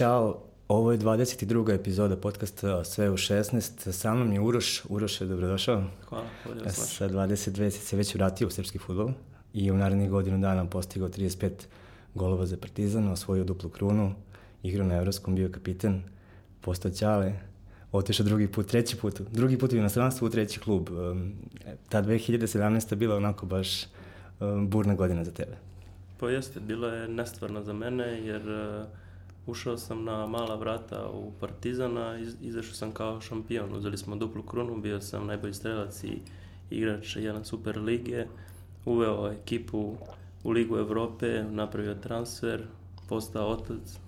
Ćao, ovo je 22. epizoda podcasta Sve u 16. Sa mnom je Uroš. Uroš je dobrodošao. Hvala, bolje vas Sa 22 si se već vratio u srpski futbol i u narednih godinu dana postigao 35 golova za Partizan, osvojio duplu krunu, igrao na Evropskom, bio kapiten, postao Ćale, otišao drugi put, treći put, drugi put u inostranstvu u treći klub. Ta 2017. bila onako baš burna godina za tebe. Pa jeste, bila je nestvarna za mene jer uh, ušao sam na mala vrata u Partizana, iz, izašao sam kao šampion, uzeli smo duplu krunu, bio sam najbolji strelac i igrač jedan super lige, uveo ekipu u Ligu Evrope, napravio transfer, postao otac.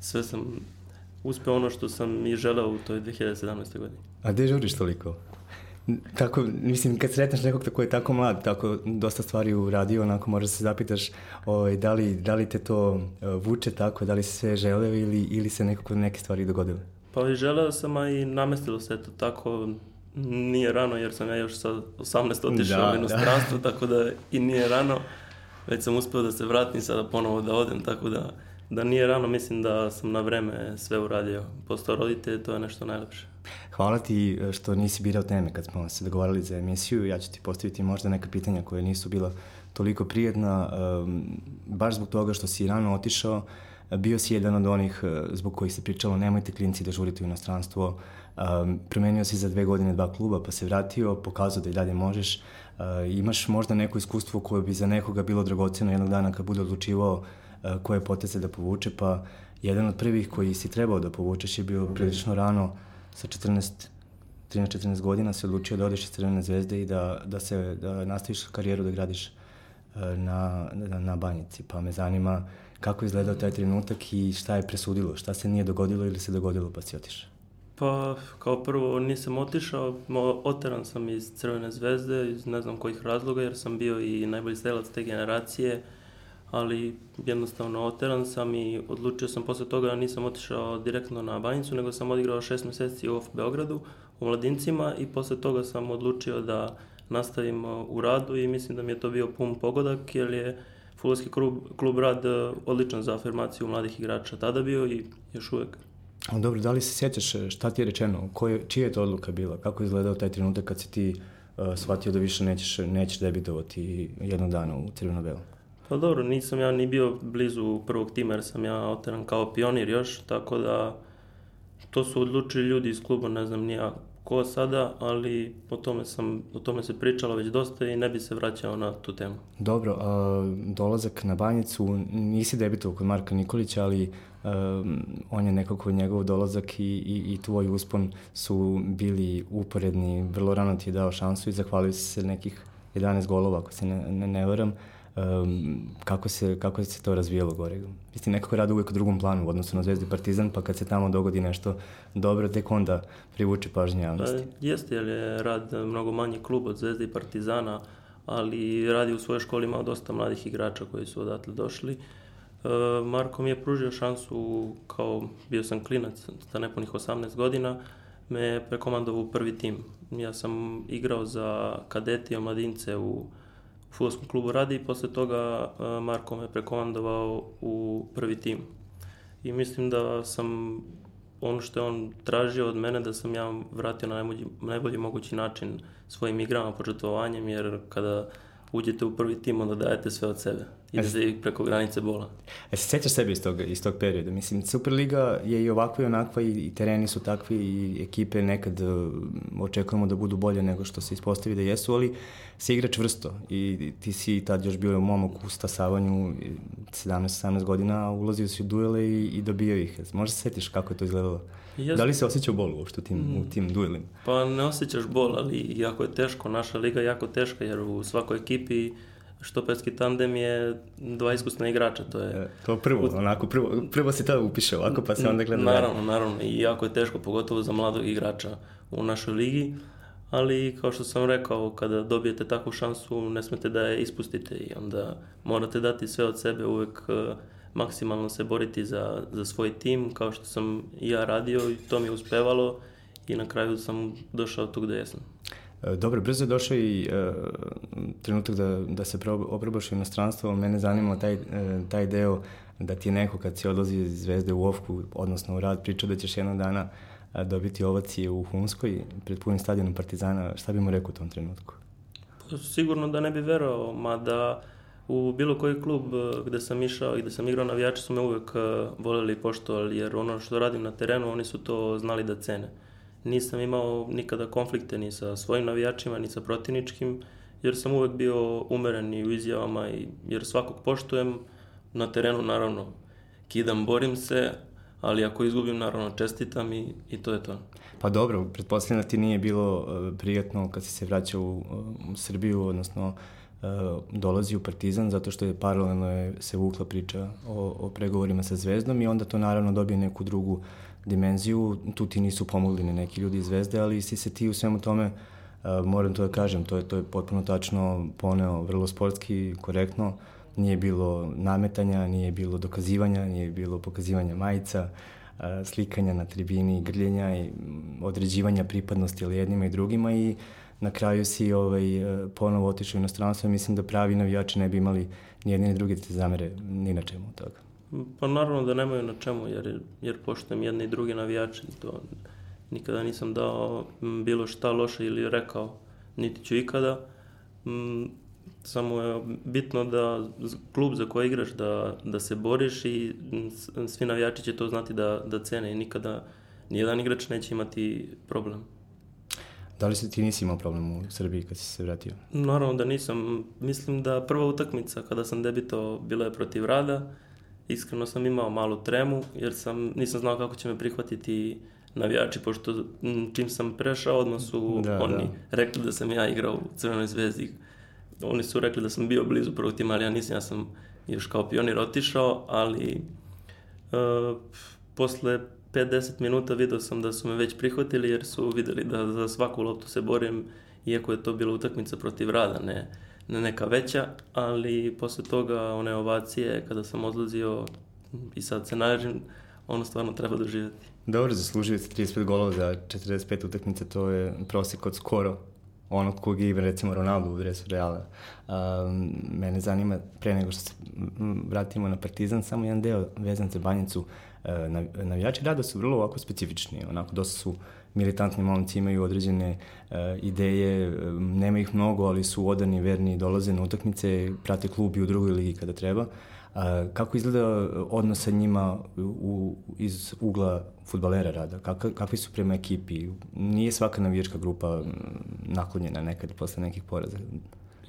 Sve sam uspeo ono što sam i želeo u toj 2017. godini. A gde žuriš toliko? Tako, mislim, kad sretneš nekog tako je tako mlad, tako dosta stvari uradio, onako možda se zapitaš ovaj, da, li, da li te to uh, vuče tako, da li si sve želeo ili, ili se nekako neke stvari dogodile? Pa i želeo sam, a i namestilo se to tako, nije rano jer sam ja još sa 18 otišao da, u inostranstvo, da. tako da i nije rano. Već sam uspeo da se vratim sada ponovo da odem, tako da, da nije rano, mislim da sam na vreme sve uradio. Postao roditelj, to je nešto najlepše. Hvala ti e, što nisi birao teme kad smo se dogovarali za emisiju. Ja ću ti postaviti možda neka pitanja koje nisu bila toliko prijedna, baš zbog toga što si rano otišao, bio si jedan od onih e, zbog kojih se pričalo nemojte klinci da žurite u inostranstvo, promenio si za dve godine dva kluba pa se vratio, pokazao da i dalje možeš, uh, imaš možda neko iskustvo koje bi za nekoga bilo dragoceno jednog dana kad bude odlučivao koje poteze da povuče, pa jedan od prvih koji si trebao da povučeš je bio prilično rano sa 14 13-14 godina se odlučio da odeš iz Crvene zvezde i da, da, se, da nastaviš karijeru da gradiš na, na, na banjici. Pa me zanima kako je izgledao taj trenutak i šta je presudilo, šta se nije dogodilo ili se dogodilo pa si otišao? Pa, kao prvo nisam otišao, oteran sam iz Crvene zvezde, iz ne znam kojih razloga, jer sam bio i najbolji strelac te generacije, ali jednostavno oteran sam i odlučio sam posle toga, nisam otišao direktno na Banjicu, nego sam odigrao šest meseci u Beogradu, u Mladincima i posle toga sam odlučio da nastavim u radu i mislim da mi je to bio pun pogodak, jer je Fulski klub, klub rad odličan za afirmaciju mladih igrača tada bio i još uvek. Dobro, da li se sjećaš e, šta ti je rečeno? Koje, čija je to odluka bila? Kako je izgledao taj trenutak kad si ti uh, shvatio da više nećeš, nećeš debitovati jednog dana u crveno-belo? Pa dobro, nisam ja ni bio blizu prvog tima jer sam ja oteran kao pionir još, tako da to su odlučili ljudi iz kluba, ne znam nija ko sada, ali o tome, sam, o tome se pričalo već dosta i ne bi se vraćao na tu temu. Dobro, a, dolazak na banjicu, nisi debitovao kod Marka Nikolića, ali a, on je nekako njegov dolazak i, i, i tvoj uspon su bili uporedni, vrlo rano ti je dao šansu i zahvalio si se nekih 11 golova, ako se ne, ne, ne varam kako, se, kako se to razvijalo gore. Mislim, nekako rad uvek u drugom planu u odnosu na Zvezdu i Partizan, pa kad se tamo dogodi nešto dobro, tek onda privuče pažnje javnosti. Pa, jeste, jer je rad mnogo manji klub od Zvezde i Partizana, ali radi u svojoj školi imao dosta mladih igrača koji su odatle došli. Marko mi je pružio šansu, kao bio sam klinac sa nepunih 18 godina, me prekomandovao u prvi tim. Ja sam igrao za kadeti i omladince u futbolskom klubu radi i posle toga Marko me prekomandovao u prvi tim. I mislim da sam ono što je on tražio od mene da sam ja vratio na najbolji, najbolji mogući način svojim igrama, požrtvovanjem, jer kada uđete u prvi tim, onda dajete sve od sebe. I preko granice bola. E se sećaš sebe iz tog, iz tog perioda? Mislim, Superliga je i ovakva i onakva i, i tereni su takvi i ekipe nekad uh, očekujemo da budu bolje nego što se ispostavi da jesu, ali se igra čvrsto i ti si tad još bio momak u stasavanju 17-18 godina, ulazio si u duele i, i dobio ih. Možda se setiš kako je to izgledalo? Jas... Da li se osjećao bol uopšte u tim, mm. u tim duelima? Pa ne osjećaš bol, ali jako je teško. Naša liga je jako teška jer u svakoj ekipi štoperski tandem je dva iskusna igrača, to je... E, to prvo, onako, prvo, prvo se to upiše ovako, pa se onda gleda... Naravno, naravno, i jako je teško, pogotovo za mladog igrača u našoj ligi, ali kao što sam rekao, kada dobijete takvu šansu, ne smete da je ispustite i onda morate dati sve od sebe, uvek e, maksimalno se boriti za, za svoj tim, kao što sam ja radio i to mi je uspevalo i na kraju sam došao tu gde jesam. E, dobro, brzo je došao i uh, trenutak da, da se oprobaš u inostranstvo, mene zanima taj, uh, taj deo da ti je neko kad si odlazi iz Zvezde u Ofku, odnosno u rad, pričao da ćeš jednog dana dobiti ovacije u Hunskoj pred punim stadionom Partizana, šta bi mu rekao u tom trenutku? Sigurno da ne bi verao, mada u bilo koji klub gde sam išao i gde sam igrao navijači su me uvek voleli i poštovali, jer ono što radim na terenu, oni su to znali da cene. Nisam imao nikada konflikte ni sa svojim navijačima, ni sa protivničkim, jer sam uvek bio umeren i u izjavama, i, jer svakog poštujem, na terenu naravno kidam, borim se, ali ako izgubim, naravno čestitam i, i to je to. Pa dobro, pretpostavljam da ti nije bilo uh, prijatno kad si se vraćao u, u Srbiju, odnosno uh, dolazi u Partizan, zato što je paralelno je se vukla priča o, o pregovorima sa Zvezdom i onda to naravno dobije neku drugu dimenziju. Tu ti nisu pomogli ne neki ljudi iz Zvezde, ali si se ti u svemu tome Uh, moram to da kažem, to je, to je potpuno tačno poneo, vrlo sportski, korektno. Uh, nije bilo nametanja, nije bilo dokazivanja, nije bilo pokazivanja majica, slikanja na tribini, grljenja i određivanja pripadnosti ili jednima i drugima i na kraju si ovaj, ponovo otišao u inostranstvo i mislim da pravi navijači ne bi imali ni jedne ni druge te zamere ni na čemu toga. Pa naravno da nemaju na čemu, jer, jer poštujem jedne i druge navijače. To nikada nisam dao bilo šta loše ili rekao, niti ću ikada. Samo je bitno da klub za koji igraš da, da se boriš i svi navijači će to znati da, da cene i nikada nijedan igrač neće imati problem. Da li se ti nisi imao problem u Srbiji kad si se vratio? Naravno da nisam. Mislim da prva utakmica kada sam debito bila je protiv Rada. Iskreno sam imao malu tremu jer sam, nisam znao kako će me prihvatiti navijači, pošto čim sam prešao odmah su da, oni da. rekli da sam ja igrao u Crvenoj zvezdi oni su rekli da sam bio blizu prvog tima, ali ja nisam, ja sam još kao pionir otišao, ali uh, posle 5-10 minuta video sam da su me već prihvatili jer su videli da za svaku loptu se borim, iako je to bila utakmica protiv rada, ne neka veća, ali posle toga one ovacije kada sam odlazio i sad se naježim, ono stvarno treba doživjeti. Dobro, zaslužio ste 35 golova za 45 utakmice, to je prosjek od skoro onog kog je recimo Ronaldo u dresu Reala. Um, mene zanima, pre nego što se vratimo na Partizan, samo jedan deo vezan za Banjicu. Uh, navijači rada su vrlo ovako specifični, onako dosta su militantni momci, imaju određene uh, ideje, nema ih mnogo, ali su odani, verni, dolaze na utakmice, prate klub i u drugoj ligi kada treba. A, kako izgleda odnos sa njima u, iz ugla futbalera rada? Kak, kakvi su prema ekipi? Nije svaka navijačka grupa naklonjena nekad posle nekih poraza?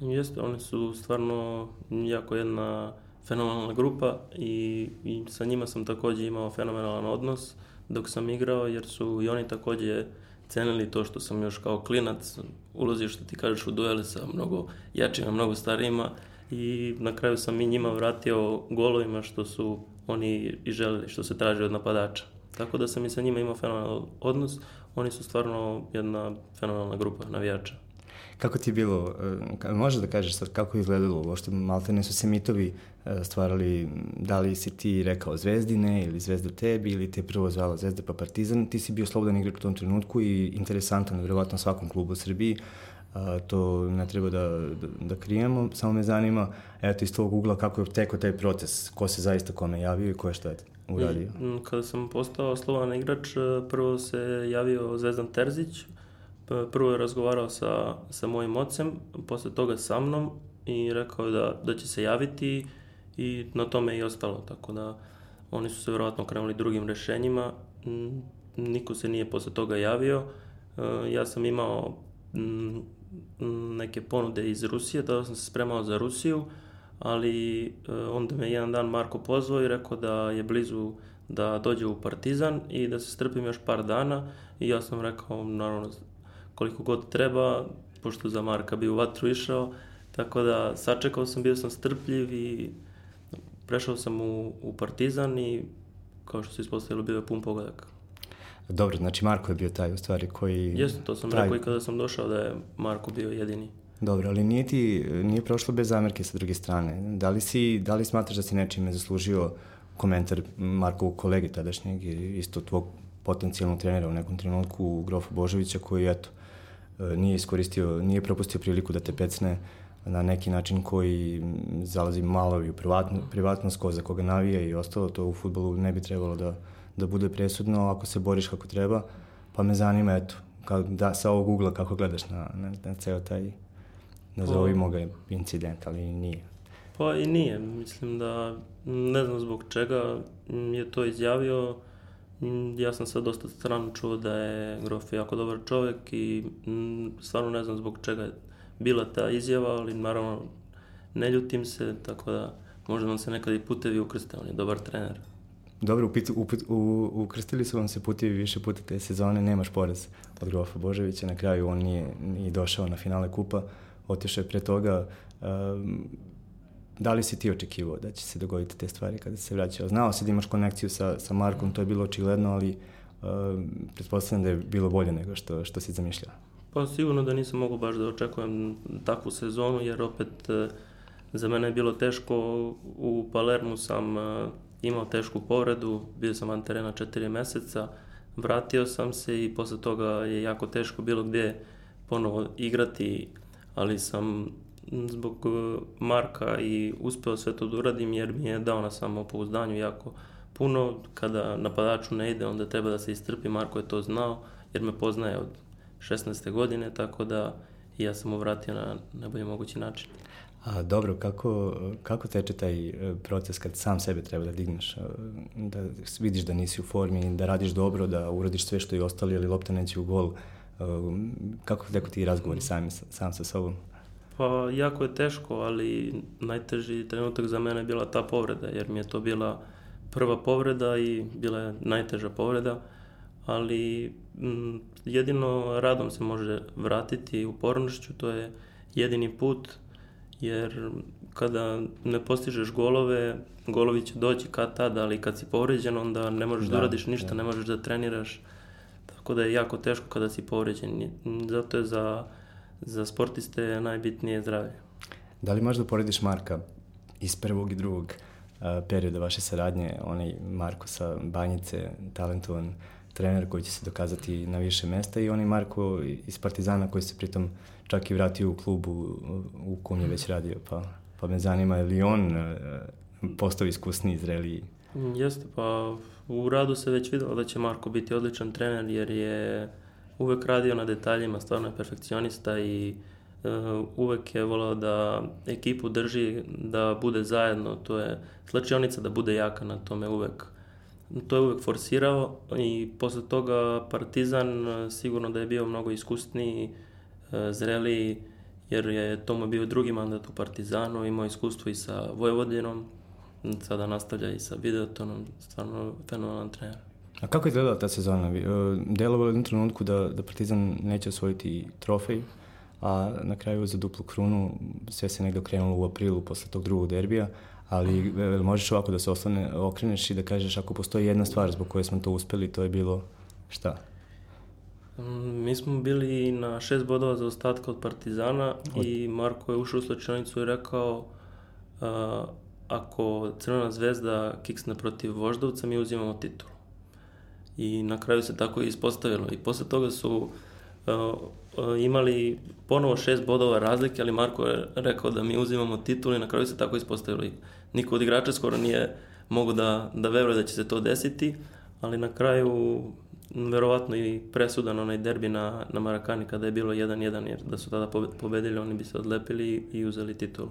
Jeste, oni su stvarno jako jedna fenomenalna grupa i, i sa njima sam takođe imao fenomenalan odnos dok sam igrao, jer su i oni takođe cenili to što sam još kao klinac ulazio što ti kažeš u duele sa mnogo jačima, mnogo starijima i na kraju sam i njima vratio golovima što su oni i želeli, što se traži od napadača. Tako da sam i sa njima imao fenomenal odnos. Oni su stvarno jedna fenomenalna grupa navijača. Kako ti je bilo, e, može da kažeš sad kako je izgledalo, uopšte? Ne su se mitovi e, stvarali, da li si ti rekao Zvezdine ili Zvezda tebi ili te prvo zvala Zvezda pa Partizan, ti si bio slobodan igrač u tom trenutku i interesantan, verovatno svakom klubu u Srbiji, a, to ne treba da, da, da krijemo, samo me zanima, eto iz tog ugla kako je tekao taj proces, ko se zaista kome javio i ko je šta je uradio. I, kada sam postao slovan igrač, e, prvo se javio Zvezdan Terzić, prvo je razgovarao sa, sa mojim ocem, posle toga sa mnom i rekao je da, da će se javiti i na tome i ostalo, tako da oni su se verovatno krenuli drugim rešenjima, niko se nije posle toga javio, e, ja sam imao neke ponude iz Rusije, tada sam se spremao za Rusiju, ali e, onda me jedan dan Marko pozvao i rekao da je blizu da dođe u Partizan i da se strpim još par dana i ja sam rekao naravno koliko god treba, pošto za Marka bi u vatru išao, tako da sačekao sam, bio sam strpljiv i prešao sam u, u Partizan i kao što se ispostavilo bio je pun pogodak. Dobro, znači Marko je bio taj u stvari koji... Jeste, to sam taj... rekao i kada sam došao da je Marko bio jedini. Dobro, ali nije ti, nije prošlo bez zamerke sa druge strane. Da li, si, da li smatraš da si nečime zaslužio komentar Markovog kolege tadašnjeg, isto tvog potencijalnog trenera u nekom trenutku, Grofa Božovića, koji, eto, nije iskoristio, nije propustio priliku da te pecne na neki način koji zalazi malo i u privatno, privatnost ko za koga navija i ostalo, to u futbolu ne bi trebalo da, da bude presudno ako se boriš kako treba, pa me zanima, eto, kao da, sa ovog ugla kako gledaš na, na, na ceo taj, nazovimo ga incident, ali nije. Pa i nije, mislim da ne znam zbog čega je to izjavio, ja sam sad dosta strano čuo da je Grof jako dobar čovek i stvarno ne znam zbog čega je bila ta izjava, ali naravno ne ljutim se, tako da možda vam se nekad i putevi ukrste, on je dobar trener. Dobro, upit, upit, u, ukrstili su vam se putevi više puta te sezone, nemaš porez od Grofa Boževića, na kraju on nije, nije došao na finale kupa, otišao je pre toga. Um, da li si ti očekivao da će se dogoditi te stvari kada se vraćao? Znao si da imaš konekciju sa, sa Markom, to je bilo očigledno, ali uh, pretpostavljam da je bilo bolje nego što, što si zamišljao. Pa sigurno da nisam mogao baš da očekujem takvu sezonu, jer opet uh, za mene je bilo teško. U Palermu sam uh, imao tešku povredu, bio sam van terena četiri meseca, vratio sam se i posle toga je jako teško bilo gde ponovo igrati, ali sam zbog e, Marka i uspeo sve to da uradim jer mi je dao na samopouzdanju jako puno. Kada napadaču ne ide, onda treba da se istrpi. Marko je to znao jer me poznaje od 16. godine, tako da ja sam mu vratio na najbolji mogući način. A dobro, kako, kako teče taj e, proces kad sam sebe treba da digneš, e, da vidiš da nisi u formi, da radiš dobro, da uradiš sve što i ostali, ali lopta neće u gol. Kako teko ti razgovori sam, sam sa sobom? Pa jako je teško, ali najteži trenutak za mene je bila ta povreda, jer mi je to bila prva povreda i bila je najteža povreda, ali m, jedino radom se može vratiti upornošću, to je jedini put, jer kada ne postižeš golove, golovi će doći kad tada, ali kad si povređen, onda ne možeš da, da uradiš ništa, da. ne možeš da treniraš, tako da je jako teško kada si povređen. Zato je za za sportiste je najbitnije zdravlje. Da li možda porediš Marka iz prvog i drugog uh, perioda vaše saradnje, onaj Marko sa Banjice, talentovan trener koji će se dokazati na više mesta i onaj Marko iz Partizana koji se pritom čak i vratio u klubu u kom je već radio, pa, pa me zanima je li on uh, postao iskusniji, zreliji? Jeste, pa u radu se već videlo da će Marko biti odličan trener jer je uvek radio na detaljima, stvarno je perfekcionista i uh, uvek je volao da ekipu drži, da bude zajedno, to je slačionica da bude jaka na tome uvek. To je uvek forsirao i posle toga Partizan uh, sigurno da je bio mnogo iskusniji, uh, zreliji, jer je to mu bio drugi mandat u Partizanu, imao iskustvo i sa Vojvodinom, sada nastavlja i sa Videotonom, stvarno fenomenalan trener. A kako je izgledala ta sezona? E, delovalo je u jednom trenutku da, da Partizan neće osvojiti trofej, a na kraju za duplu krunu sve se negde okrenulo u aprilu posle tog drugog derbija, ali e, možeš ovako da se oslane, okreneš i da kažeš ako postoji jedna stvar zbog koje smo to uspeli, to je bilo šta? Mm, mi smo bili na šest bodova za ostatka od Partizana od... i Marko je ušao u slučajnicu i rekao uh, ako Crvena zvezda kiksne protiv Voždovca, mi uzimamo titul i na kraju se tako i ispostavilo. I posle toga su uh, uh, imali ponovo šest bodova razlike, ali Marko je rekao da mi uzimamo titul i na kraju se tako ispostavilo. Niko od igrača skoro nije mogu da, da veruje da će se to desiti, ali na kraju verovatno i presudan onaj derbi na, na Marakani kada je bilo 1-1, jer da su tada pobedili, oni bi se odlepili i uzeli titul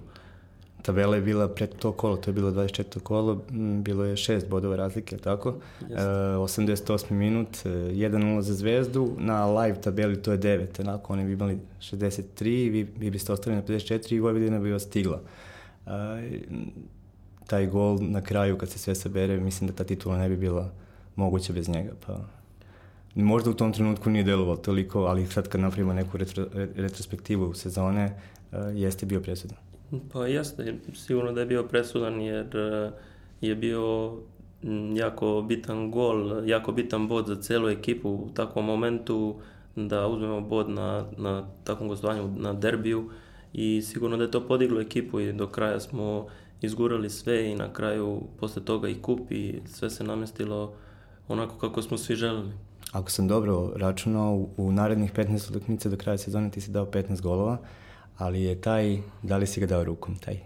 tabela je bila pred to kolo, to je bilo 24. kolo, bilo je šest bodova razlike, tako? E, 88. minut, 1-0 e, za Zvezdu, na live tabeli to je 9, onako oni bi imali 63, vi, vi biste ostali na 54 i Vojvodina bi vas stigla. E, taj gol na kraju kad se sve sabere, mislim da ta titula ne bi bila moguća bez njega, pa možda u tom trenutku nije delovalo toliko, ali sad kad napravimo neku retro, retrospektivu sezone, uh, jeste bio presudan. Pa jeste, sigurno da je bio presudan jer e, je bio jako bitan gol, jako bitan bod za celu ekipu u takvom momentu da uzmemo bod na, na takvom gostovanju na derbiju i sigurno da je to podiglo ekipu i do kraja smo izgurali sve i na kraju posle toga i kup i sve se namestilo onako kako smo svi želeli. Ako sam dobro računao, u narednih 15 utakmica do kraja sezone ti si dao 15 golova, ali je taj, da li si ga dao rukom, taj?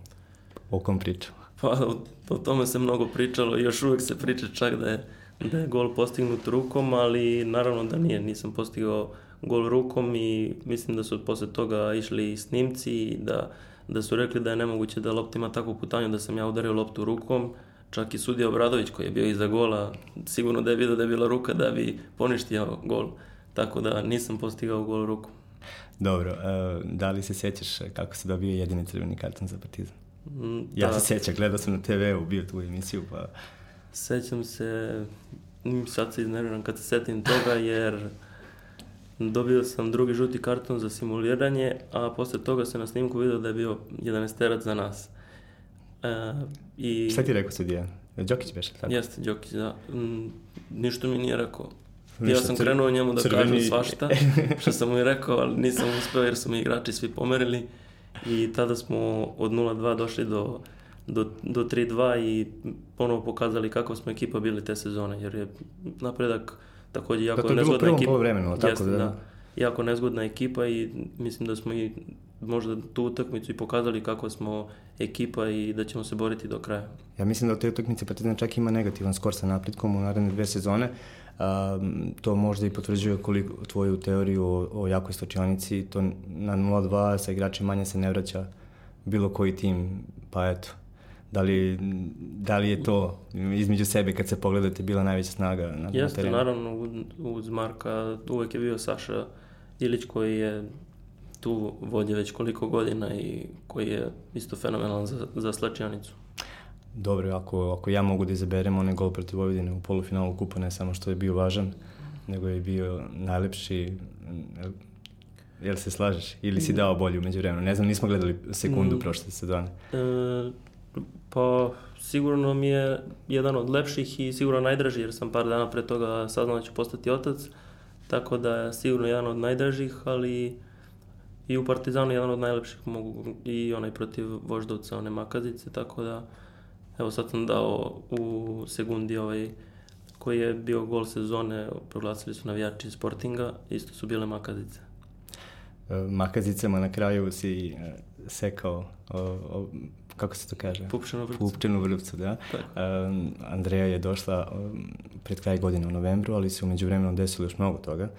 O kom pričamo? Pa o, o tome se mnogo pričalo još uvek se priča čak da je, da je gol postignut rukom, ali naravno da nije, nisam postigao gol rukom i mislim da su posle toga išli snimci i da, da su rekli da je nemoguće da lopta ima takvu putanju da sam ja udario loptu rukom, čak i sudija Obradović koji je bio iza gola, sigurno da je vidio da je bila ruka da bi poništio gol, tako da nisam postigao gol rukom. Dobro, uh, da li se sećaš kako se dobio jedini crveni karton za Partizan? Mm, ja da. se sećam, gledao sam na TV-u, bio tu emisiju, pa... Sećam se, sad se iznerviram kad se setim toga, jer dobio sam drugi žuti karton za simuliranje, a posle toga se na snimku vidio da je bio 11 terac za nas. E, i... Šta ti je rekao sudija? Đokić beše, tako? Jeste, Đokić, da. Mm, ništa mi nije rekao. Ništa, ja sam krenuo njemu da crveni... kažem svašta, što sam mu i rekao, ali nisam uspeo jer su mi igrači svi pomerili. I tada smo od 0-2 došli do, do, do 3-2 i ponovo pokazali kako smo ekipa bili te sezone, jer je napredak takođe jako da, to je nezgodna ekipa. Vremenu, tako da, da. Jako nezgodna ekipa i mislim da smo i možda tu utakmicu i pokazali kako smo ekipa i da ćemo se boriti do kraja. Ja mislim da u te utakmice Partizan čak ima negativan skor sa napretkom u naredne dve sezone. To možda i potvrđuje koliko tvoju teoriju o, o jakoj stočionici. To na 0-2 sa igračima manje se ne vraća bilo koji tim, pa eto. Da li, da li je to između sebe kad se pogledate bila najveća snaga na, Jeste, terenu? naravno, uz Marka uvek je bio Saša Ilić koji je tu vodi već koliko godina i koji je isto fenomenalan za, za slačionicu. Dobro, ako, ako ja mogu da izaberem onaj gol protiv Vojvodine u polufinalu kupa, ne samo što je bio važan, nego je bio najlepši, jel se slažeš? Ili si dao bolju među vremenu? Ne znam, nismo gledali sekundu mm, prošle sezone. E, pa, sigurno mi je jedan od lepših i sigurno najdraži, jer sam par dana pre toga saznao da ću postati otac, tako da je sigurno jedan od najdražih, ali i u Partizanu jedan od najlepših mogu i onaj protiv Voždovca, one makazice, tako da evo sad sam dao u sekundi ovaj koji je bio gol sezone, proglasili su navijači Sportinga, isto su bile makazice. E, makazicama na kraju si e, sekao o, o, kako se to kaže? Pupčenu vrpcu. Pupčenu vrpcu, da. Um, Andreja je došla um, pred kraj godine u novembru, ali se umeđu vremenu desilo još mnogo toga.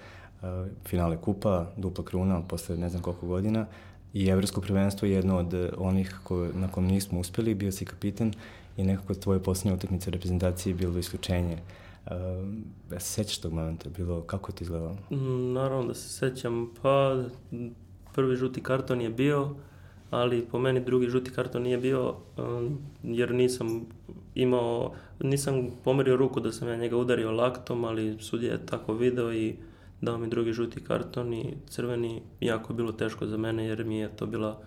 Uh, finale kupa, dupla kruna posle ne znam koliko godina i evropsko prvenstvo je jedno od onih ko, na kom nismo uspeli, bio si kapitan i nekako tvoje poslednje utakmice u reprezentaciji bilo isključenje. Uh, ja se sećaš tog momenta, bilo, kako je to izgledalo? Mm, naravno da se sećam, pa prvi žuti karton je bio, ali po meni drugi žuti karton nije bio um, jer nisam imao, nisam pomerio ruku da sam ja njega udario laktom, ali sudija je tako video i dao mi drugi žuti karton i crveni jako je bilo teško za mene jer mi je to bila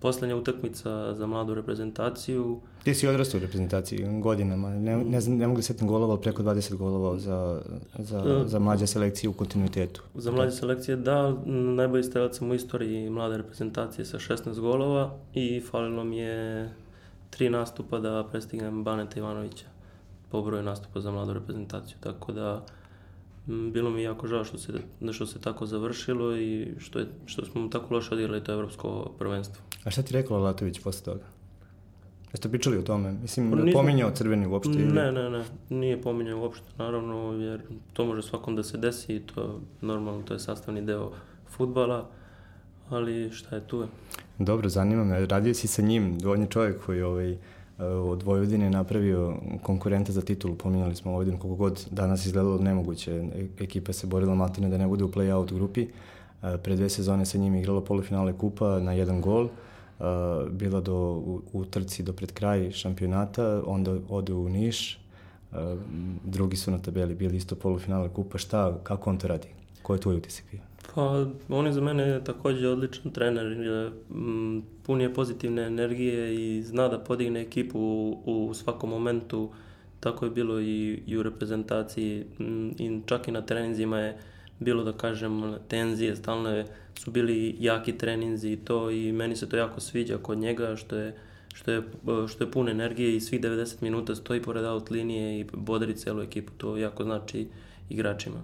poslednja utakmica za mladu reprezentaciju. Ti si odrastao u reprezentaciji godinama, ne, ne, znam, ne mogu da setim golova, ali preko 20 golova za, za, uh, za mlađe selekcije u kontinuitetu. Za mlađe selekcije, da, najbolji strelac sam u istoriji mlade reprezentacije sa 16 golova i falilo mi je tri nastupa da prestignem Baneta Ivanovića po broju nastupa za mladu reprezentaciju, tako da bilo mi jako žao što se, što se tako završilo i što, je, što smo tako loše odigrali to evropsko prvenstvo. A šta ti rekao Latović posle toga? Jeste pričali o tome? Mislim, pa, nisam... pominjao crveni uopšte? Ili... Ne, ne, ne. Nije pominjao uopšte, naravno, jer to može svakom da se desi i to normalno, to je sastavni deo futbala, ali šta je tu je. Dobro, zanima me. Radio si sa njim, on je čovjek koji ovaj, od Vojvodine napravio konkurenta za titulu, pominjali smo Vojvodinu koliko god danas izgledalo nemoguće. Ekipa se borila maltene da ne bude u play-out grupi. Pre dve sezone sa njim igrala polufinale kupa na jedan gol. Bila do, u, u trci do pred kraj šampionata, onda ode u Niš. Drugi su na tabeli bili isto polufinale kupa. Šta, kako on to radi? Ko je tvoj utisak bio? Pa, on je za mene takođe odličan trener. Mm, pun je pozitivne energije i zna da podigne ekipu u, u svakom momentu. Tako je bilo i, i u reprezentaciji mm, i čak i na treninzima je bilo da kažem tenzije, stalno su bili jaki treninzi i to i meni se to jako sviđa kod njega što je što je, što je pun energije i svih 90 minuta stoji pored out linije i bodri celu ekipu, to jako znači igračima.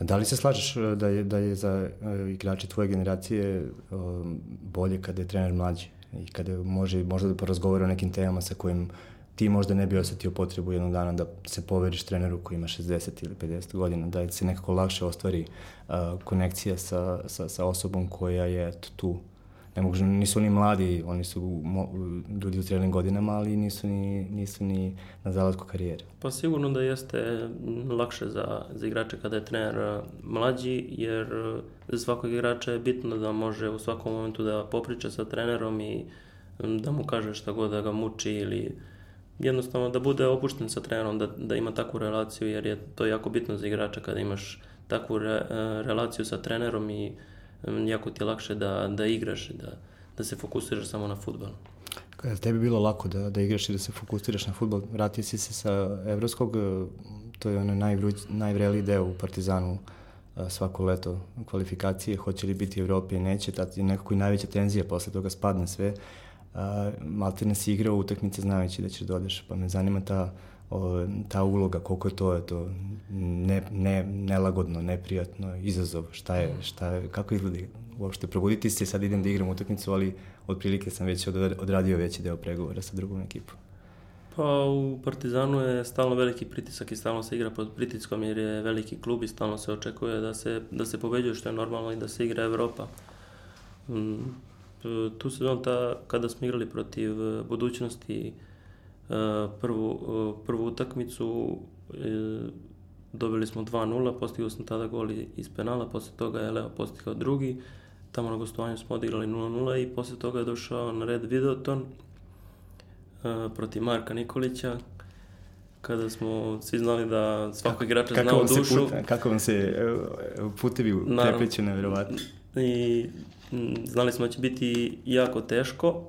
Da li se slažeš e, da je, da je za uh, igrače tvoje generacije um, bolje kada je trener mlađi i kada može možda da porazgovara o nekim temama sa kojim ti možda ne bi osetio potrebu jednog dana da se poveriš treneru koji ima 60 ili 50 godina, da se nekako lakše ostvari uh, konekcija sa, sa, sa osobom koja je tu ne mogu, nisu oni mladi, oni su mo, ljudi u zrelim godinama, ali nisu ni, nisu ni na zalatku karijere. Pa sigurno da jeste lakše za, za igrače kada je trener mlađi, jer za svakog igrača je bitno da može u svakom momentu da popriča sa trenerom i da mu kaže šta god da ga muči ili jednostavno da bude opušten sa trenerom, da, da ima takvu relaciju, jer je to jako bitno za igrača kada imaš takvu re, relaciju sa trenerom i jako ti je lakše da, da igraš, da, da se fokusiraš samo na futbol. Kada tebi bilo lako da, da igraš i da se fokusiraš na futbol, vratio si se sa evropskog, e, to je onaj najvruć, najvreliji deo u Partizanu e, svako leto kvalifikacije, hoće li biti Evropi, neće, tad je nekako i najveća tenzija, posle toga spadne sve. Malte ne si igrao utakmice znajući da ćeš da pa me zanima ta o, ta uloga, koliko je to, to ne, ne, nelagodno, neprijatno, izazov, šta je, šta je, kako izgleda uopšte probuditi se, sad idem da igram utakmicu, ali otprilike sam već odradio veći deo pregovora sa drugom ekipom. Pa u Partizanu je stalno veliki pritisak i stalno se igra pod pritiskom jer je veliki klub i stalno se očekuje da se, da se pobeđuje što je normalno i da se igra Evropa. Mm, tu sezon ta, kada smo igrali protiv budućnosti prvu, prvu utakmicu dobili smo 2-0, postigao sam tada gol iz penala, posle toga je Leo postigao drugi, tamo na gostovanju smo odigrali 0-0 i posle toga je došao na red Videoton protiv Marka Nikolića, kada smo svi znali da svako igrača zna u dušu. Puta, kako vam se putevi prepliću nevjerovatno. I znali smo da će biti jako teško,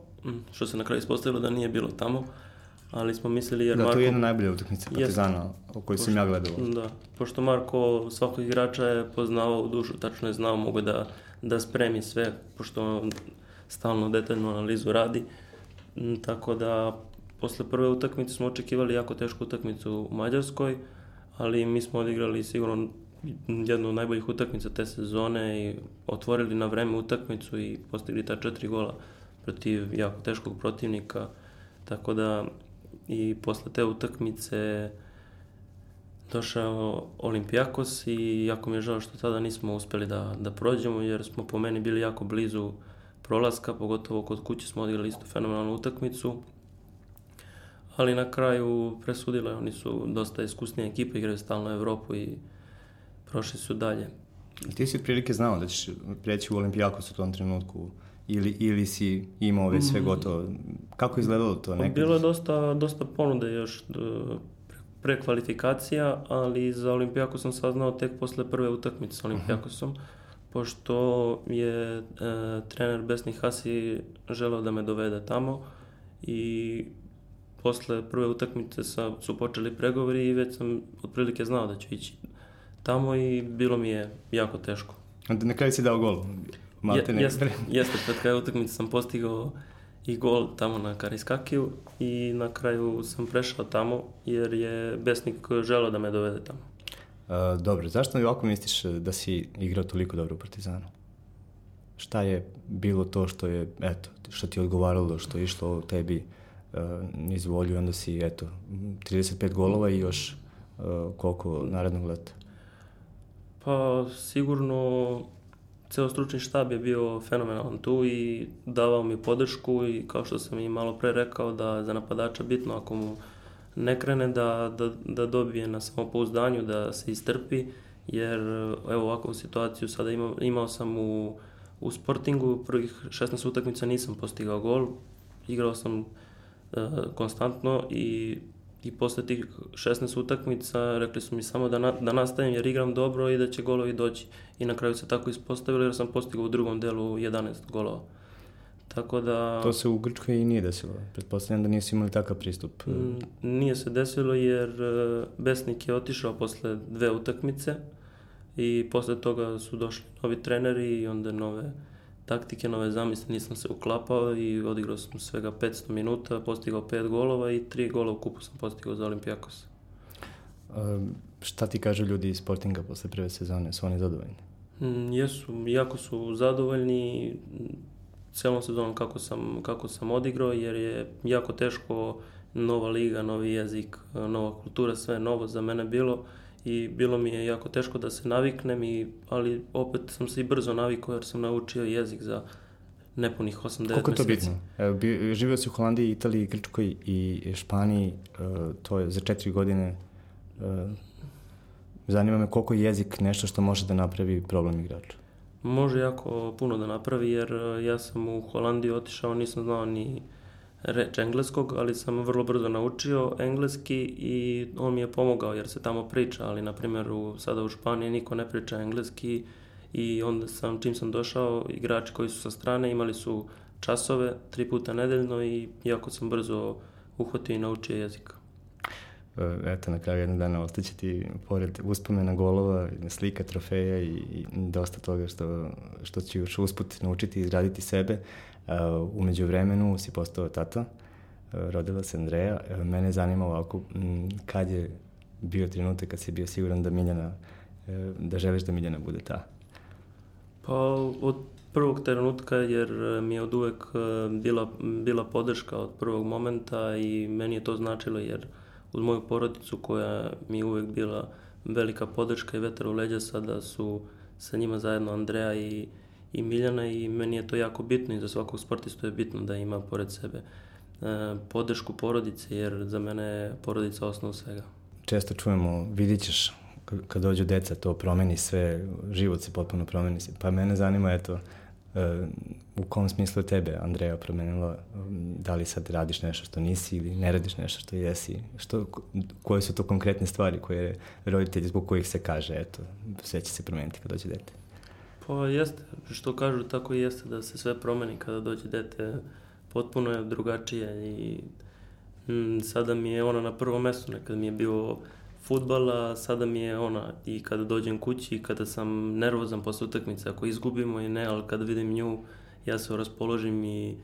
što se na kraju ispostavilo da nije bilo tamo ali smo mislili jer da, Marko... Da, to je jedna najbolja utakmica Partizana o kojoj sam ja gledao. Da, pošto Marko svakog igrača je poznavao u dušu, tačno je znao, mogu da, da spremi sve, pošto stalno detaljnu analizu radi. Tako da, posle prve utakmice smo očekivali jako tešku utakmicu u Mađarskoj, ali mi smo odigrali sigurno jednu od najboljih utakmica te sezone i otvorili na vreme utakmicu i postigli ta četiri gola protiv jako teškog protivnika. Tako da i posle te utakmice došao Olimpijakos i jako mi je žao što tada nismo uspeli da, da prođemo jer smo po meni bili jako blizu prolaska, pogotovo kod kuće smo odigrali isto fenomenalnu utakmicu. Ali na kraju presudilo je, oni su dosta iskusnije ekipe, igraju stalno Evropu i prošli su dalje. Ti si otprilike znao da ćeš preći u Olimpijakos u tom trenutku? ili, ili si imao već sve mm. gotovo? Kako izgledalo to nekad? Bilo je dosta, dosta ponude još e, pre kvalifikacija, ali za Olimpijako sam saznao tek posle prve utakmice sa Olimpijakosom, uh -huh. pošto je e, trener Besni Hasi želeo da me dovede tamo i posle prve utakmice sa, su počeli pregovori i već sam otprilike znao da ću ići tamo i bilo mi je jako teško. Na kraju si dao gol? Maltene. Jeste, jeste, pred kraju utakmice sam postigao i gol tamo na Kariskakiju i na kraju sam prešao tamo jer je Besnik želeo da me dovede tamo. Uh, dobro, zašto ovako misliš da si igrao toliko dobro u Partizanu? Šta je bilo to što je, eto, što ti je odgovaralo, što je išlo tebi uh, niz volju onda si, eto, 35 golova i još uh, koliko narednog leta? Pa sigurno ceo stručni štab je bio fenomenalan tu i davao mi podršku i kao što sam i malo pre rekao da za napadača bitno ako mu ne krene da, da, da dobije na samopouzdanju, da se istrpi, jer evo ovakvu situaciju sada imao, imao sam u, u Sportingu, prvih 16 utakmica nisam postigao gol, igrao sam uh, konstantno i i posle tih 16 utakmica rekli su mi samo da, na, da nastavim jer igram dobro i da će golovi doći. I na kraju se tako ispostavilo jer sam postigao u drugom delu 11 golova. Tako da... To se u Grčkoj i nije desilo. Pretpostavljam da nisi imali takav pristup. Mm, nije se desilo jer e, Besnik je otišao posle dve utakmice i posle toga su došli novi treneri i onda nove taktike, nove zamisle, nisam se uklapao i odigrao sam svega 500 minuta, postigao 5 golova i 3 gola u kupu sam postigao za Olimpijakos. Um, šta ti kažu ljudi iz Sportinga posle prve sezone? Su oni zadovoljni? Mm, jesu, jako su zadovoljni celom sezonom kako sam, kako sam odigrao, jer je jako teško nova liga, novi jezik, nova kultura, sve novo za mene bilo i bilo mi je jako teško da se naviknem, i, ali opet sam se i brzo navikao jer sam naučio jezik za nepunih 8-9 meseci. Koliko je to bitno? Evo, živio si u Holandiji, Italiji, Grčkoj i Španiji, uh, to je za četiri godine. Uh, zanima me koliko je jezik nešto što može da napravi problem igrača. Može jako puno da napravi jer uh, ja sam u Holandiji otišao, nisam znao ni reč engleskog, ali sam vrlo brzo naučio engleski i on mi je pomogao jer se tamo priča, ali na primjer u, sada u Španiji niko ne priča engleski i onda sam, čim sam došao, igrači koji su sa strane imali su časove tri puta nedeljno i jako sam brzo uhvatio i naučio jezik. E, eto, na kraju jednog dana ostaće ti pored uspomena golova, slika trofeja i, i dosta toga što, što će još usput naučiti i izgraditi sebe. Uh, umeđu vremenu si postao tata, uh, rodila se Andreja. Uh, mene zanima ovako, kad je bio trenutak kad si bio siguran da Miljana, da želiš da Miljana bude ta? Pa od prvog trenutka jer mi je od uvek bila, bila podrška od prvog momenta i meni je to značilo jer uz moju porodicu koja mi je uvek bila velika podrška i vetar u leđa sada su sa njima zajedno Andreja i i Miljana i meni je to jako bitno i za svakog sportistu je bitno da ima pored sebe e, podršku porodice jer za mene je porodica osnov svega. Često čujemo, vidit ćeš kad dođu deca to promeni sve, život se potpuno promeni. Pa mene zanima eto, u kom smislu tebe Andreja promenila, da li sad radiš nešto što nisi ili ne radiš nešto što jesi, što, koje su to konkretne stvari koje roditelji zbog kojih se kaže, eto, sve će se promeniti kad dođe dete. Pa jeste, što kažu tako i jeste da se sve promeni kada dođe dete, potpuno je drugačije i m, sada mi je ona na prvom mestu, nekad mi je bio futbal, a sada mi je ona i kada dođem kući i kada sam nervozan posle utakmice, ako izgubimo i ne, ali kada vidim nju, ja se raspoložim i,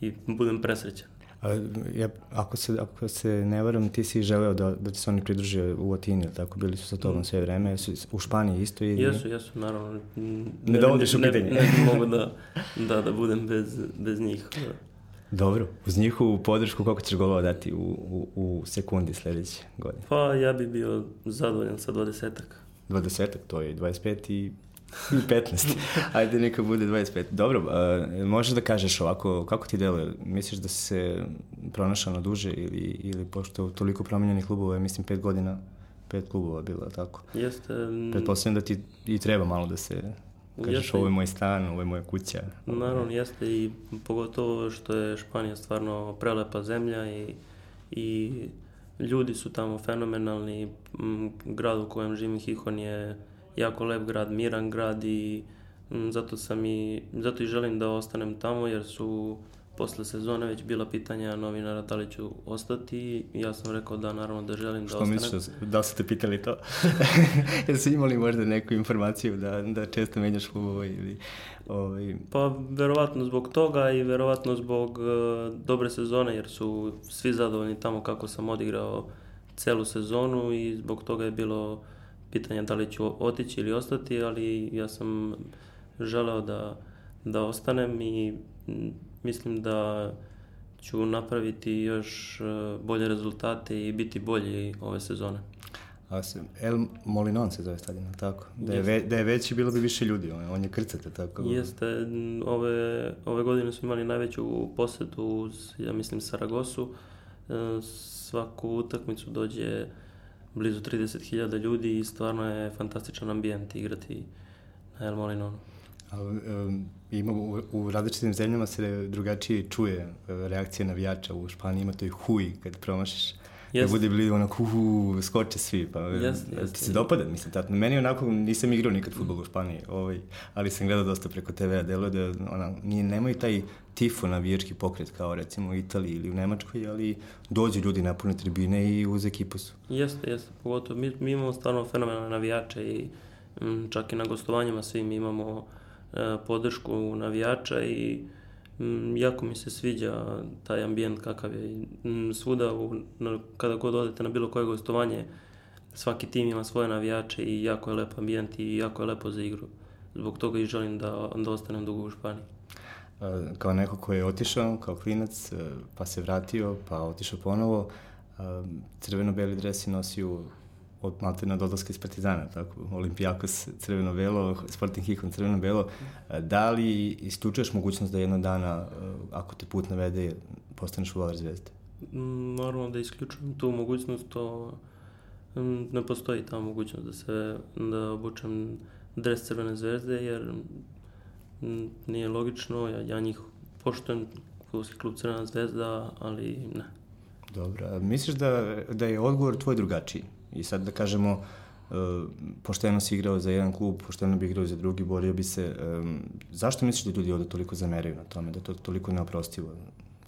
i budem presrećan. A, ja, ako, se, ako se ne varam, ti si želeo da, da ti se oni pridruže u Atini, tako bili su sa tobom mm. sve vreme, su u Španiji isto? I, jesu, jesu, naravno. Ne, ne dovodiš u pitanje? Ne, ne, mogu da, da, da budem bez, bez njih. Dobro, uz njihovu podršku koliko ćeš golova dati u, u, u sekundi sledeće godine? Pa ja bi bio zadovoljan sa 20-ak. 20-ak, to je 25 i 15. Ajde, neka bude 25. Dobro, uh, možeš da kažeš ovako, kako ti deluje? Misliš da se pronašao na duže ili, ili pošto toliko promenjenih klubova, mislim, pet godina, pet klubova bilo, tako? Jeste. Pretpostavljam da ti i treba malo da se kažeš jeste, ovo je moj stan, ovo je moja kuća. Naravno, jeste i pogotovo što je Španija stvarno prelepa zemlja i, i ljudi su tamo fenomenalni, grad u kojem živim Hihon je jako lep grad, miran grad i m, zato sam i, zato i želim da ostanem tamo jer su posle sezone već bila pitanja novinara da li ću ostati i ja sam rekao da naravno da želim da ostanem. Što misliš, da su te pitali to? Jesu imali možda neku informaciju da, da često menjaš klubova ili... Ovaj... Pa verovatno zbog toga i verovatno zbog uh, dobre sezone jer su svi zadovoljni tamo kako sam odigrao celu sezonu i zbog toga je bilo pitanja da li ću otići ili ostati, ali ja sam želeo da, da ostanem i mislim da ću napraviti još e, bolje rezultate i biti bolji ove sezone. A se, El Molinon se zove stadion, tako? Da je, ve, da je veći, bilo bi više ljudi, on, on je krcate, tako? Jeste, ove, ove godine smo imali najveću posetu uz, ja mislim, Saragosu. E, svaku utakmicu dođe blizu 30.000 ljudi i stvarno je fantastičan ambijent igrati na El Molinonu. Ima u, u različitim zemljama se drugačije čuje reakcija navijača. U Španiji ima to i huj kad promašiš. Yes. Da bude bili onako, uhu, skoče svi. Pa, yes, yes, ti se dopada, mislim, tato. Meni onako nisam igrao nikad futbol u Španiji, ovaj, ali sam gledao dosta preko TV-a, deluje da ona, nije, nemaju taj tifo navijački pokret kao recimo u Italiji ili u Nemačkoj, ali dođu ljudi na pune tribine i uz ekipu su. Jeste, jeste, pogotovo mi, mi imamo stvarno fenomenalne navijače i m, mm, čak i na gostovanjima svim imamo e, podršku navijača i mm, jako mi se sviđa taj ambijent kakav je. Mm, svuda, u, kada god odete na bilo koje gostovanje, svaki tim ima svoje navijače i jako je lep ambijent i jako je lepo za igru. Zbog toga i želim da, da ostanem dugo u Španiji. Kao neko koji je otišao kao klinac, pa se vratio, pa otišao ponovo, crveno-beli dres si nosio od maltena do odlaska iz Partizana, tako, Olimpijakos crveno-belo, Sporting Hikon crveno-belo. Da li isključuješ mogućnost da jednog dana, ako te put navede, postaneš volar zvezde? Mm, normalno da isključujem tu mogućnost, to mm, ne postoji ta mogućnost da se da obučem dres Crvene zvezde, jer mm, nije logično, ja, ja njih poštujem, futbolski klub Crvena zvezda, ali ne. Dobro, misliš da, da je odgovor tvoj drugačiji? I sad da kažemo, uh, pošteno si igrao za jedan klub, pošteno bi igrao za drugi, borio bi se. Um, zašto misliš da ljudi ovde toliko zameraju na tome, da to toliko neoprostivo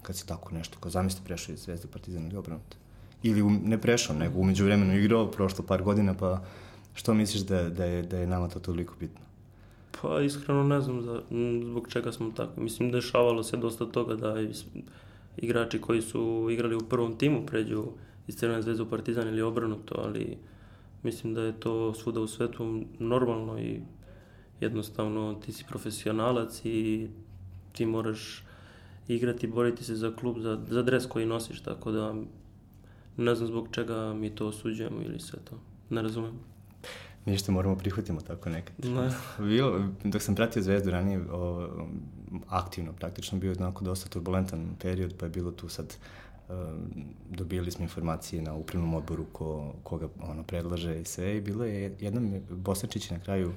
kad se tako nešto, kao zamisli prešao iz Zvezda Partizan ili obrnuto? Ili ne prešao, nego umeđu vremenu igrao, prošlo par godina, pa što misliš da, da, je, da je nama to toliko bitno? Pa iskreno ne znam za, zbog čega smo tako. Mislim, dešavalo se dosta toga da igrači koji su igrali u prvom timu pređu iz Crvene zvezde u Partizan ili obrnuto, ali mislim da je to svuda u svetu normalno i jednostavno ti si profesionalac i ti moraš igrati, boriti se za klub, za, za dres koji nosiš, tako da ne znam zbog čega mi to osuđujemo ili sve to. Ne razumem. Ništa, moramo prihvatimo tako nekad. Ne. Bilo, dok sam pratio Zvezdu ranije, o, aktivno praktično, bio onako dosta turbulentan period, pa je bilo tu sad dobili smo informacije na upravnom odboru ko, koga ono predlaže i sve i bilo je jednom Bosačić na kraju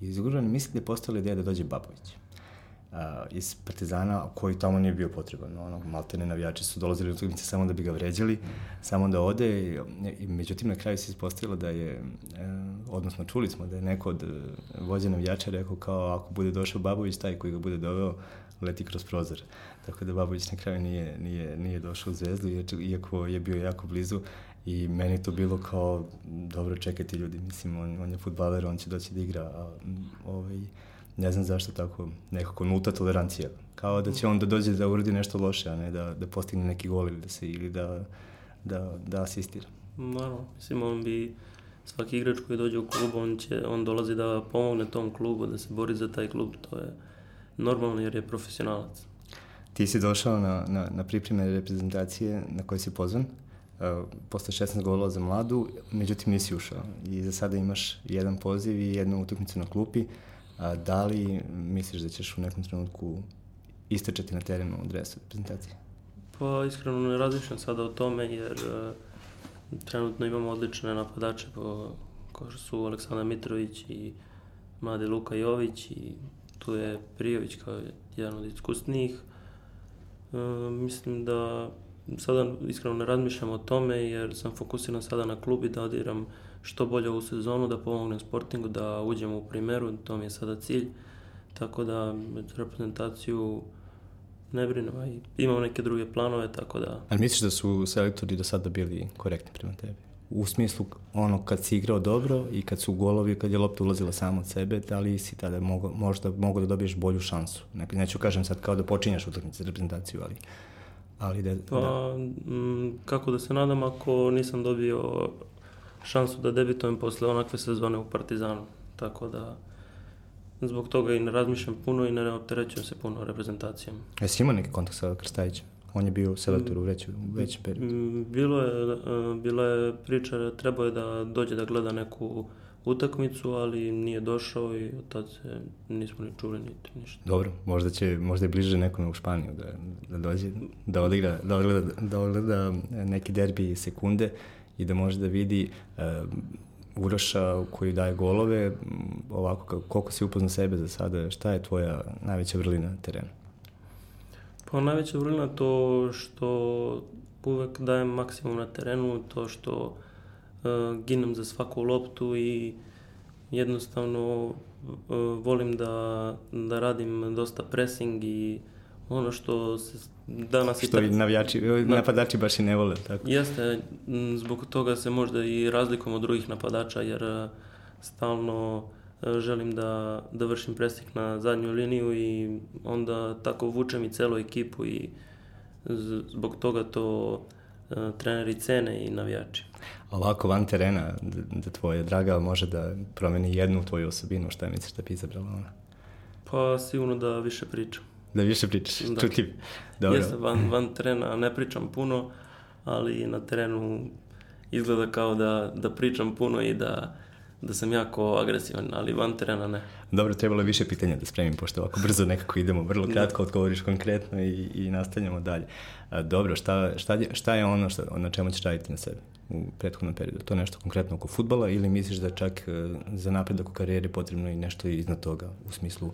izgužan, mislim da je postala ideja da dođe Babović a, iz Partizana koji tamo nije bio potreban. Ono, maltene navijači su dolazili u utakmice samo da bi ga vređali, samo da ode i, i međutim na kraju se ispostavilo da je, e, odnosno čuli smo da je neko od vođa navijača rekao kao ako bude došao Babović, taj koji ga bude doveo, leti kroz prozor. Tako da Babović na kraju nije, nije, nije došao u Zvezdu, iako je bio jako blizu i meni to bilo kao dobro čekati ljudi, mislim on, on je futbaler, on će doći da igra, a ovaj, ne znam zašto tako nekako nulta tolerancija. Kao da će on da dođe da uradi nešto loše, a ne da, da postigne neki gol ili da se ili da, da, da asistira. Naravno, mislim on bi svaki igrač koji dođe u klub, on, će, on dolazi da pomogne tom klubu, da se bori za taj klub, to je normalno jer je profesionalac. Ti si došao na, na, na pripreme reprezentacije na koje si pozvan, uh, posle 16 golova za mladu, međutim nisi ušao i za sada imaš jedan poziv i jednu utakmicu na klupi. A, da li misliš da ćeš u nekom trenutku istrčati na terenu u dresu reprezentacije? Pa iskreno ne razmišljam sada o tome jer uh, trenutno imamo odlične napadače po, kao što su Aleksandar Mitrović i mladi Luka Jović i tu je Prijović kao jedan od iskusnijih. E, mislim da sada iskreno ne razmišljam o tome jer sam fokusiran sada na klub i da odiram što bolje u sezonu, da pomognem Sportingu, da uđemo u primeru, to mi je sada cilj. Tako da reprezentaciju ne brinem, a imam neke druge planove, tako da... Ali misliš da su selektori do sada bili korektni prema tebi? U smislu ono kad si igrao dobro i kad su golovi, kad je lopta ulazila samo od sebe, da li si tada mogo, možda mogo da dobiješ bolju šansu? Nekad, neću kažem sad kao da počinjaš utakmice reprezentaciju, ali, ali da, pa, da. M, kako da se nadam ako nisam dobio šansu da debitujem posle onakve sezone u Partizanu. Tako da zbog toga i ne razmišljam puno i ne opterećujem se puno reprezentacijom. Jesi imao neki kontakt sa Krstajićem? On je bio selektor u većem, većem periodu. Mm, bilo je, e, bila je priča, trebao je da dođe da gleda neku utakmicu, ali nije došao i od tad se nismo ni čuli niti ništa. Dobro, možda će, možda je bliže nekome u Španiju da, da dođe, da odigra, da ogleda, da ogleda neki derbi sekunde i da može da vidi uh, Uroša koji daje golove, ovako koliko si upozna sebe za sada, šta je tvoja najveća vrlina na terenu? Pa najveća vrlina to što uvek dajem maksimum na terenu, to što uh, ginem za svaku loptu i jednostavno uh, volim da, da radim dosta pressing i ono što se danas... Što i navijači, da, napadači baš i ne vole, tako? Jeste, zbog toga se možda i razlikom od drugih napadača, jer e, stalno želim da, da vršim presik na zadnju liniju i onda tako vučem i celu ekipu i zbog toga to treneri cene i navijači. Ovako van terena, da tvoja draga može da promeni jednu tvoju osobinu, šta misliš da bi izabrala ona? Pa sigurno da više pričam. Da više pričaš, da. čutljiv. Dobro. Jeste, van, van terena ne pričam puno, ali na terenu izgleda kao da, da pričam puno i da, da sam jako agresivan, ali van terena ne. Dobro, trebalo je više pitanja da spremim, pošto ovako brzo nekako idemo, vrlo da. kratko odgovoriš konkretno i, i nastavljamo dalje. A, dobro, šta, šta, šta je ono što, na čemu ćeš raditi na sebi u prethodnom periodu? To nešto konkretno oko futbala ili misliš da čak e, za napredak u karijeri potrebno i nešto iznad toga, u smislu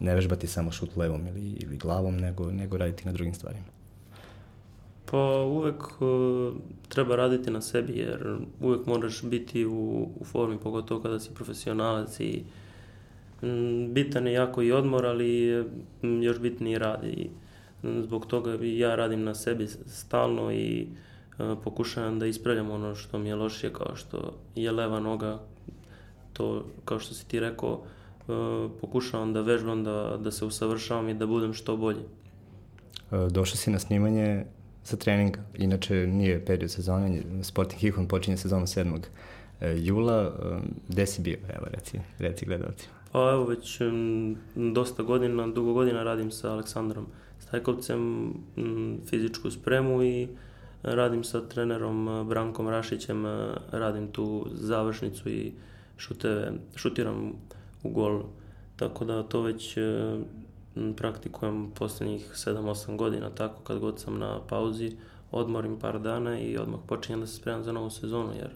ne vežbati samo šut levom ili, ili glavom, nego, nego raditi na drugim stvarima? Pa uvek uh, treba raditi na sebi jer uvek moraš biti u, u formi, pogotovo kada si profesionalac i m, bitan je jako i odmor, ali m, još bitniji rad i m, zbog toga ja radim na sebi stalno i uh, pokušavam da ispravljam ono što mi je lošije kao što je leva noga, to kao što si ti rekao, uh, pokušavam da vežbam, da, da se usavršavam i da budem što bolji. Došao si na snimanje za trening. Inače, nije period sezone, Sporting Hihon počinje sezonu 7. E, jula. E, gde si bio? Evo, reci, reci gledalcima. Pa evo, već dosta godina, dugo godina radim sa Aleksandrom Stajkovcem fizičku spremu i radim sa trenerom e, Brankom Rašićem, radim tu završnicu i šuteve, šutiram u gol. Tako da to već praktikujem poslednjih 7-8 godina, tako kad god sam na pauzi, odmorim par dana i odmah počinjem da se spremam za novu sezonu, jer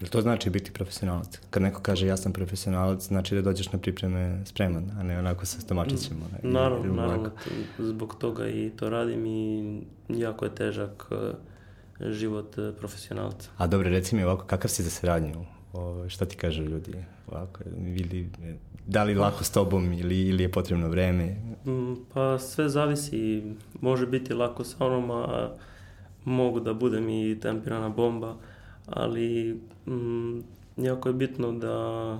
Jel to znači biti profesionalac? Kad neko kaže ja sam profesionalac, znači da dođeš na pripreme spreman, a ne onako sa stomačićem. Mm, naravno, naravno, zbog toga i to radim i jako je težak e, život e, profesionalca. A dobro, reci mi ovako, kakav si za saradnju? O, šta ti kažu ljudi? Ovako, ili da li lako s tobom ili, ili je potrebno vreme? Mm, pa sve zavisi. Može biti lako sa onom, a mogu da budem i tempirana bomba, ali mm, jako je bitno da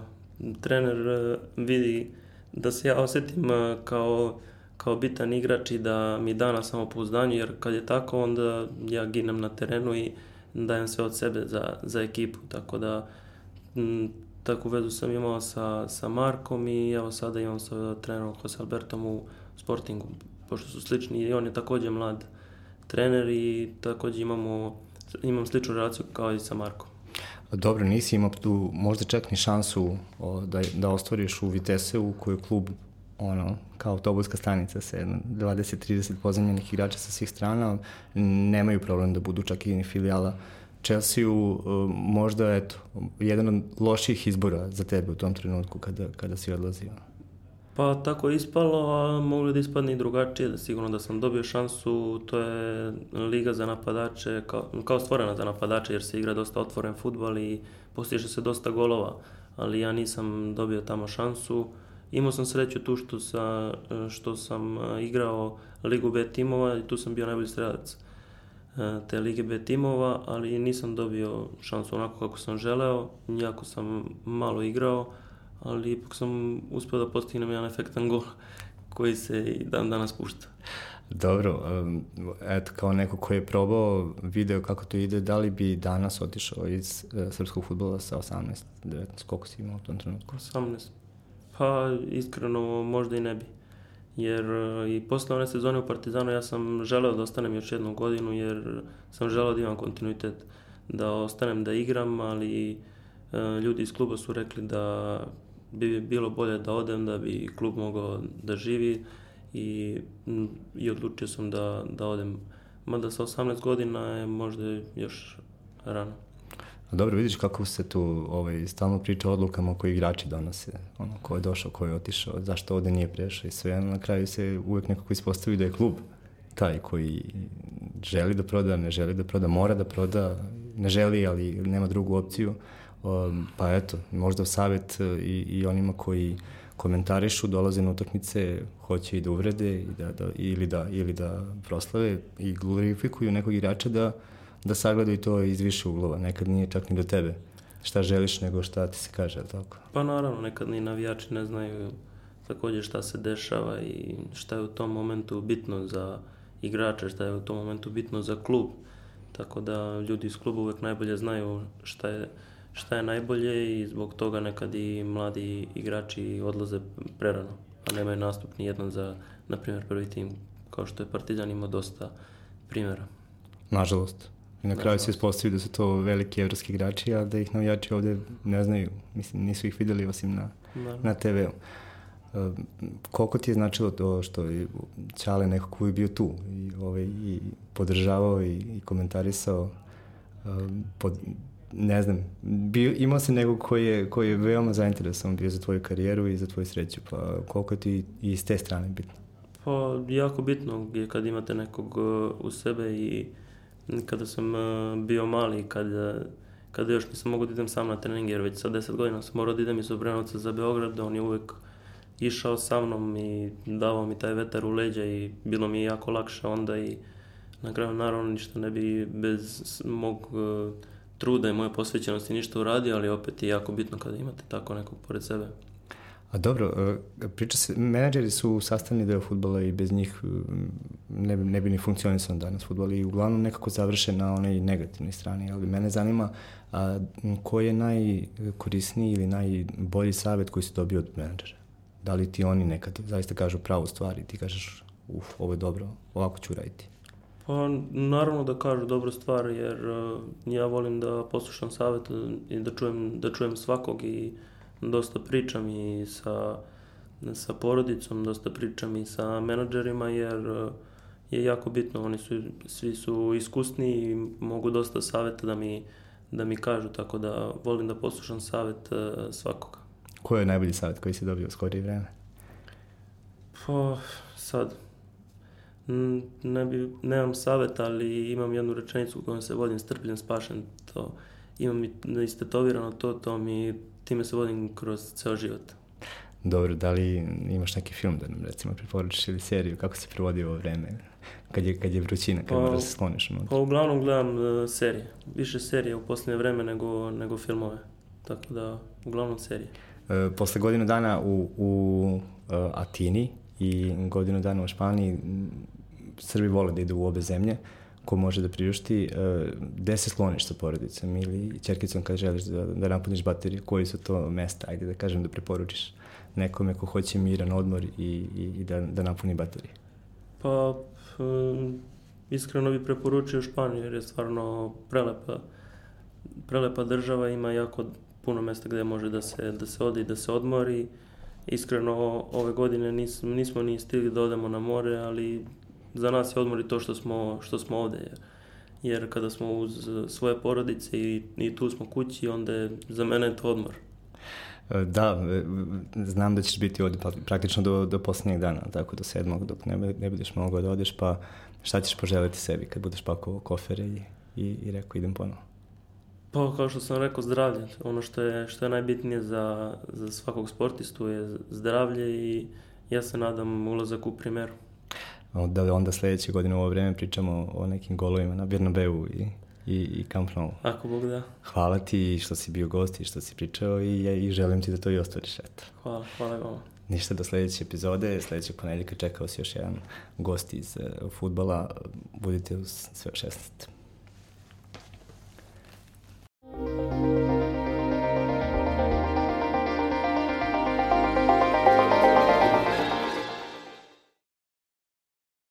trener e, vidi da se ja osetim e, kao, kao bitan igrač i da mi da na samopouzdanju, jer kad je tako, onda ja ginem na terenu i dajem sve od sebe za, za ekipu, tako da mm, Takvu vezu sam imao sa, sa Markom i evo sada imam sa trenerom Jose Albertom u Sportingu, pošto su slični i on je takođe mlad trener i takođe imamo, imam sličnu relaciju kao i sa Markom. Dobro, nisi imao tu možda čak ni šansu o, da, da ostvariš u Viteseu koji je klub ono, kao autobuska stanica sa 20-30 pozemljenih igrača sa svih strana, nemaju problem da budu čak i filijala Chelsea-u uh, možda, eto, jedan od loših izbora za tebe u tom trenutku kada, kada si odlazio? Pa tako je ispalo, a mogli da ispadne i drugačije, da sigurno da sam dobio šansu, to je liga za napadače, kao, kao stvorena za napadače jer se igra dosta otvoren futbal i postiže se dosta golova, ali ja nisam dobio tamo šansu. Imao sam sreću tu što, sa, što sam igrao ligu B timova i tu sam bio najbolji strelac. E, te Lige B timova, ali nisam dobio šansu onako kako sam želeo, jako sam malo igrao, ali ipak sam uspeo da postignem jedan efektan gol koji se i dan danas pušta. Dobro, eto kao neko koji je probao video kako to ide, da li bi danas otišao iz uh, srpskog futbola sa 18, 19, koliko si imao u tom trenutku? 18. Pa iskreno možda i ne bi jer e, i posle one sezone u Partizanu ja sam želeo da ostanem još jednu godinu jer sam želeo da imam kontinuitet da ostanem da igram, ali e, ljudi iz kluba su rekli da bi bilo bolje da odem da bi klub mogao da živi i, i odlučio sam da, da odem. Mada sa 18 godina je možda još rano. Dobro, vidiš kako se tu ovaj, stalno priča o odlukama koje igrači donose. Ono, ko je došao, ko je otišao, zašto ovde nije prešao i sve. Na kraju se uvek nekako ispostavi da je klub taj koji želi da proda, ne želi da proda, mora da proda, ne želi, ali nema drugu opciju. Um, pa eto, možda savjet e, i, i onima koji komentarišu, dolaze na utakmice, hoće i da uvrede i da, da, ili, da, ili da proslave i glorifikuju nekog igrača da da sagledaju to iz više uglova. Nekad nije čak ni do tebe šta želiš, nego šta ti se kaže, tako? Pa naravno, nekad ni navijači ne znaju takođe šta se dešava i šta je u tom momentu bitno za igrače, šta je u tom momentu bitno za klub. tako da ljudi iz kluba uvek najbolje znaju šta je, šta je najbolje i zbog toga nekad i mladi igrači odlaze prerano, a nemaju nastup ni jedan za, na primjer, prvi tim, kao što je Partizan imao dosta primjera. Nažalost. I na kraju se ispostavi da su to veliki evropski igrači, a da ih navijači ovde ne znaju. Mislim, nisu ih videli osim na, da. na TV-u. Uh, koliko ti je značilo to što je Ćale neko koji je bio tu i, ovaj, i podržavao i, i komentarisao uh, pod, ne znam, bio, imao se nekog koji je, koji je veoma zainteresovan bio za tvoju karijeru i za tvoju sreću, pa koliko ti i s te strane bitno? Pa jako bitno je kad imate nekog uh, u sebe i kada sam uh, bio mali, kada, kada još nisam mogao da idem sam na trening, jer već sa 10 godina sam morao da idem iz Obrenovca za Beograd, on je uvek išao sa mnom i davao mi taj vetar u leđa i bilo mi je jako lakše onda i na kraju naravno ništa ne bi bez mog uh, truda i moje posvećenosti ništa uradio, ali opet je jako bitno kada imate tako nekog pored sebe. A dobro, e, priča se, menadžeri su sastavni deo futbola i bez njih e, ne, ne bi ni funkcionisao danas futbol i uglavnom nekako završe na onoj negativnoj strani, ali mene zanima a, koji je najkorisniji ili najbolji savjet koji si dobio od menadžera? Da li ti oni nekad zaista kažu pravu stvar i ti kažeš, uf, ovo je dobro, ovako ću raditi? Pa naravno da kažu dobru stvar jer uh, ja volim da poslušam savjet i da čujem, da čujem svakog i dosta pričam i sa, sa porodicom, dosta pričam i sa menadžerima jer uh, je jako bitno, oni su, svi su iskusni i mogu dosta saveta da mi, da mi kažu, tako da volim da poslušam savet uh, svakoga. Koji je najbolji savet koji si dobio u skorije vreme? Pa, sad, ne bi, nemam savet, ali imam jednu rečenicu kojom se vodim strpljen, spašen, to imam i istetovirano to, to mi, time se vodim kroz ceo život. Dobro, da li imaš neki film da nam recimo preporučiš ili seriju, kako se provodi ovo vreme, kad je, kad je vrućina, kad pa, moraš da se skloniš? Pa uglavnom gledam uh, serije, više serije u posljednje vreme nego, nego filmove, tako da uglavnom serije. Uh, posle godinu dana u, u uh, Atini i godinu dana u Španiji, Srbi vole da idu u obe zemlje, ko može da priušti, uh, gde se skloniš sa porodicom ili čerkicom kad želiš da, da napuniš bateriju, koji su to mesta, ajde da kažem da preporučiš nekome ko hoće miran odmor i, i, i da, da napuni baterije? Pa, um, iskreno bih preporučio Španiju jer je stvarno prelepa, prelepa država, ima jako puno mesta gde može da se, da se ode i da se odmori. Iskreno, ove godine nis, nismo ni stigli da odemo na more, ali za nas je odmor i to što smo, što smo ovde. Jer, jer kada smo uz svoje porodice i, i tu smo kući, onda je za mene je to odmor. E, da, e, znam da ćeš biti ovde praktično do, do poslednjeg dana, tako do sedmog, dok ne, ne budeš mogao da odeš, pa šta ćeš poželiti sebi kad budeš pakovao kofere i, i, i rekao idem ponovo? Pa kao što sam rekao, zdravlje. Ono što je, što je najbitnije za, za svakog sportistu je zdravlje i ja se nadam ulazak u primeru da onda sledeće godine u ovo vreme pričamo o nekim golovima na Bernabeu i, i, i Camp Nou. Ako Bog da. Hvala ti što si bio gost i što si pričao i, i želim ti da to i ostvariš. Eto. Hvala, hvala vam. Ništa do sledeće epizode, sledećeg ponedjeljka čekao si još jedan gost iz uh, futbala, budite uz sve 16. Thank you.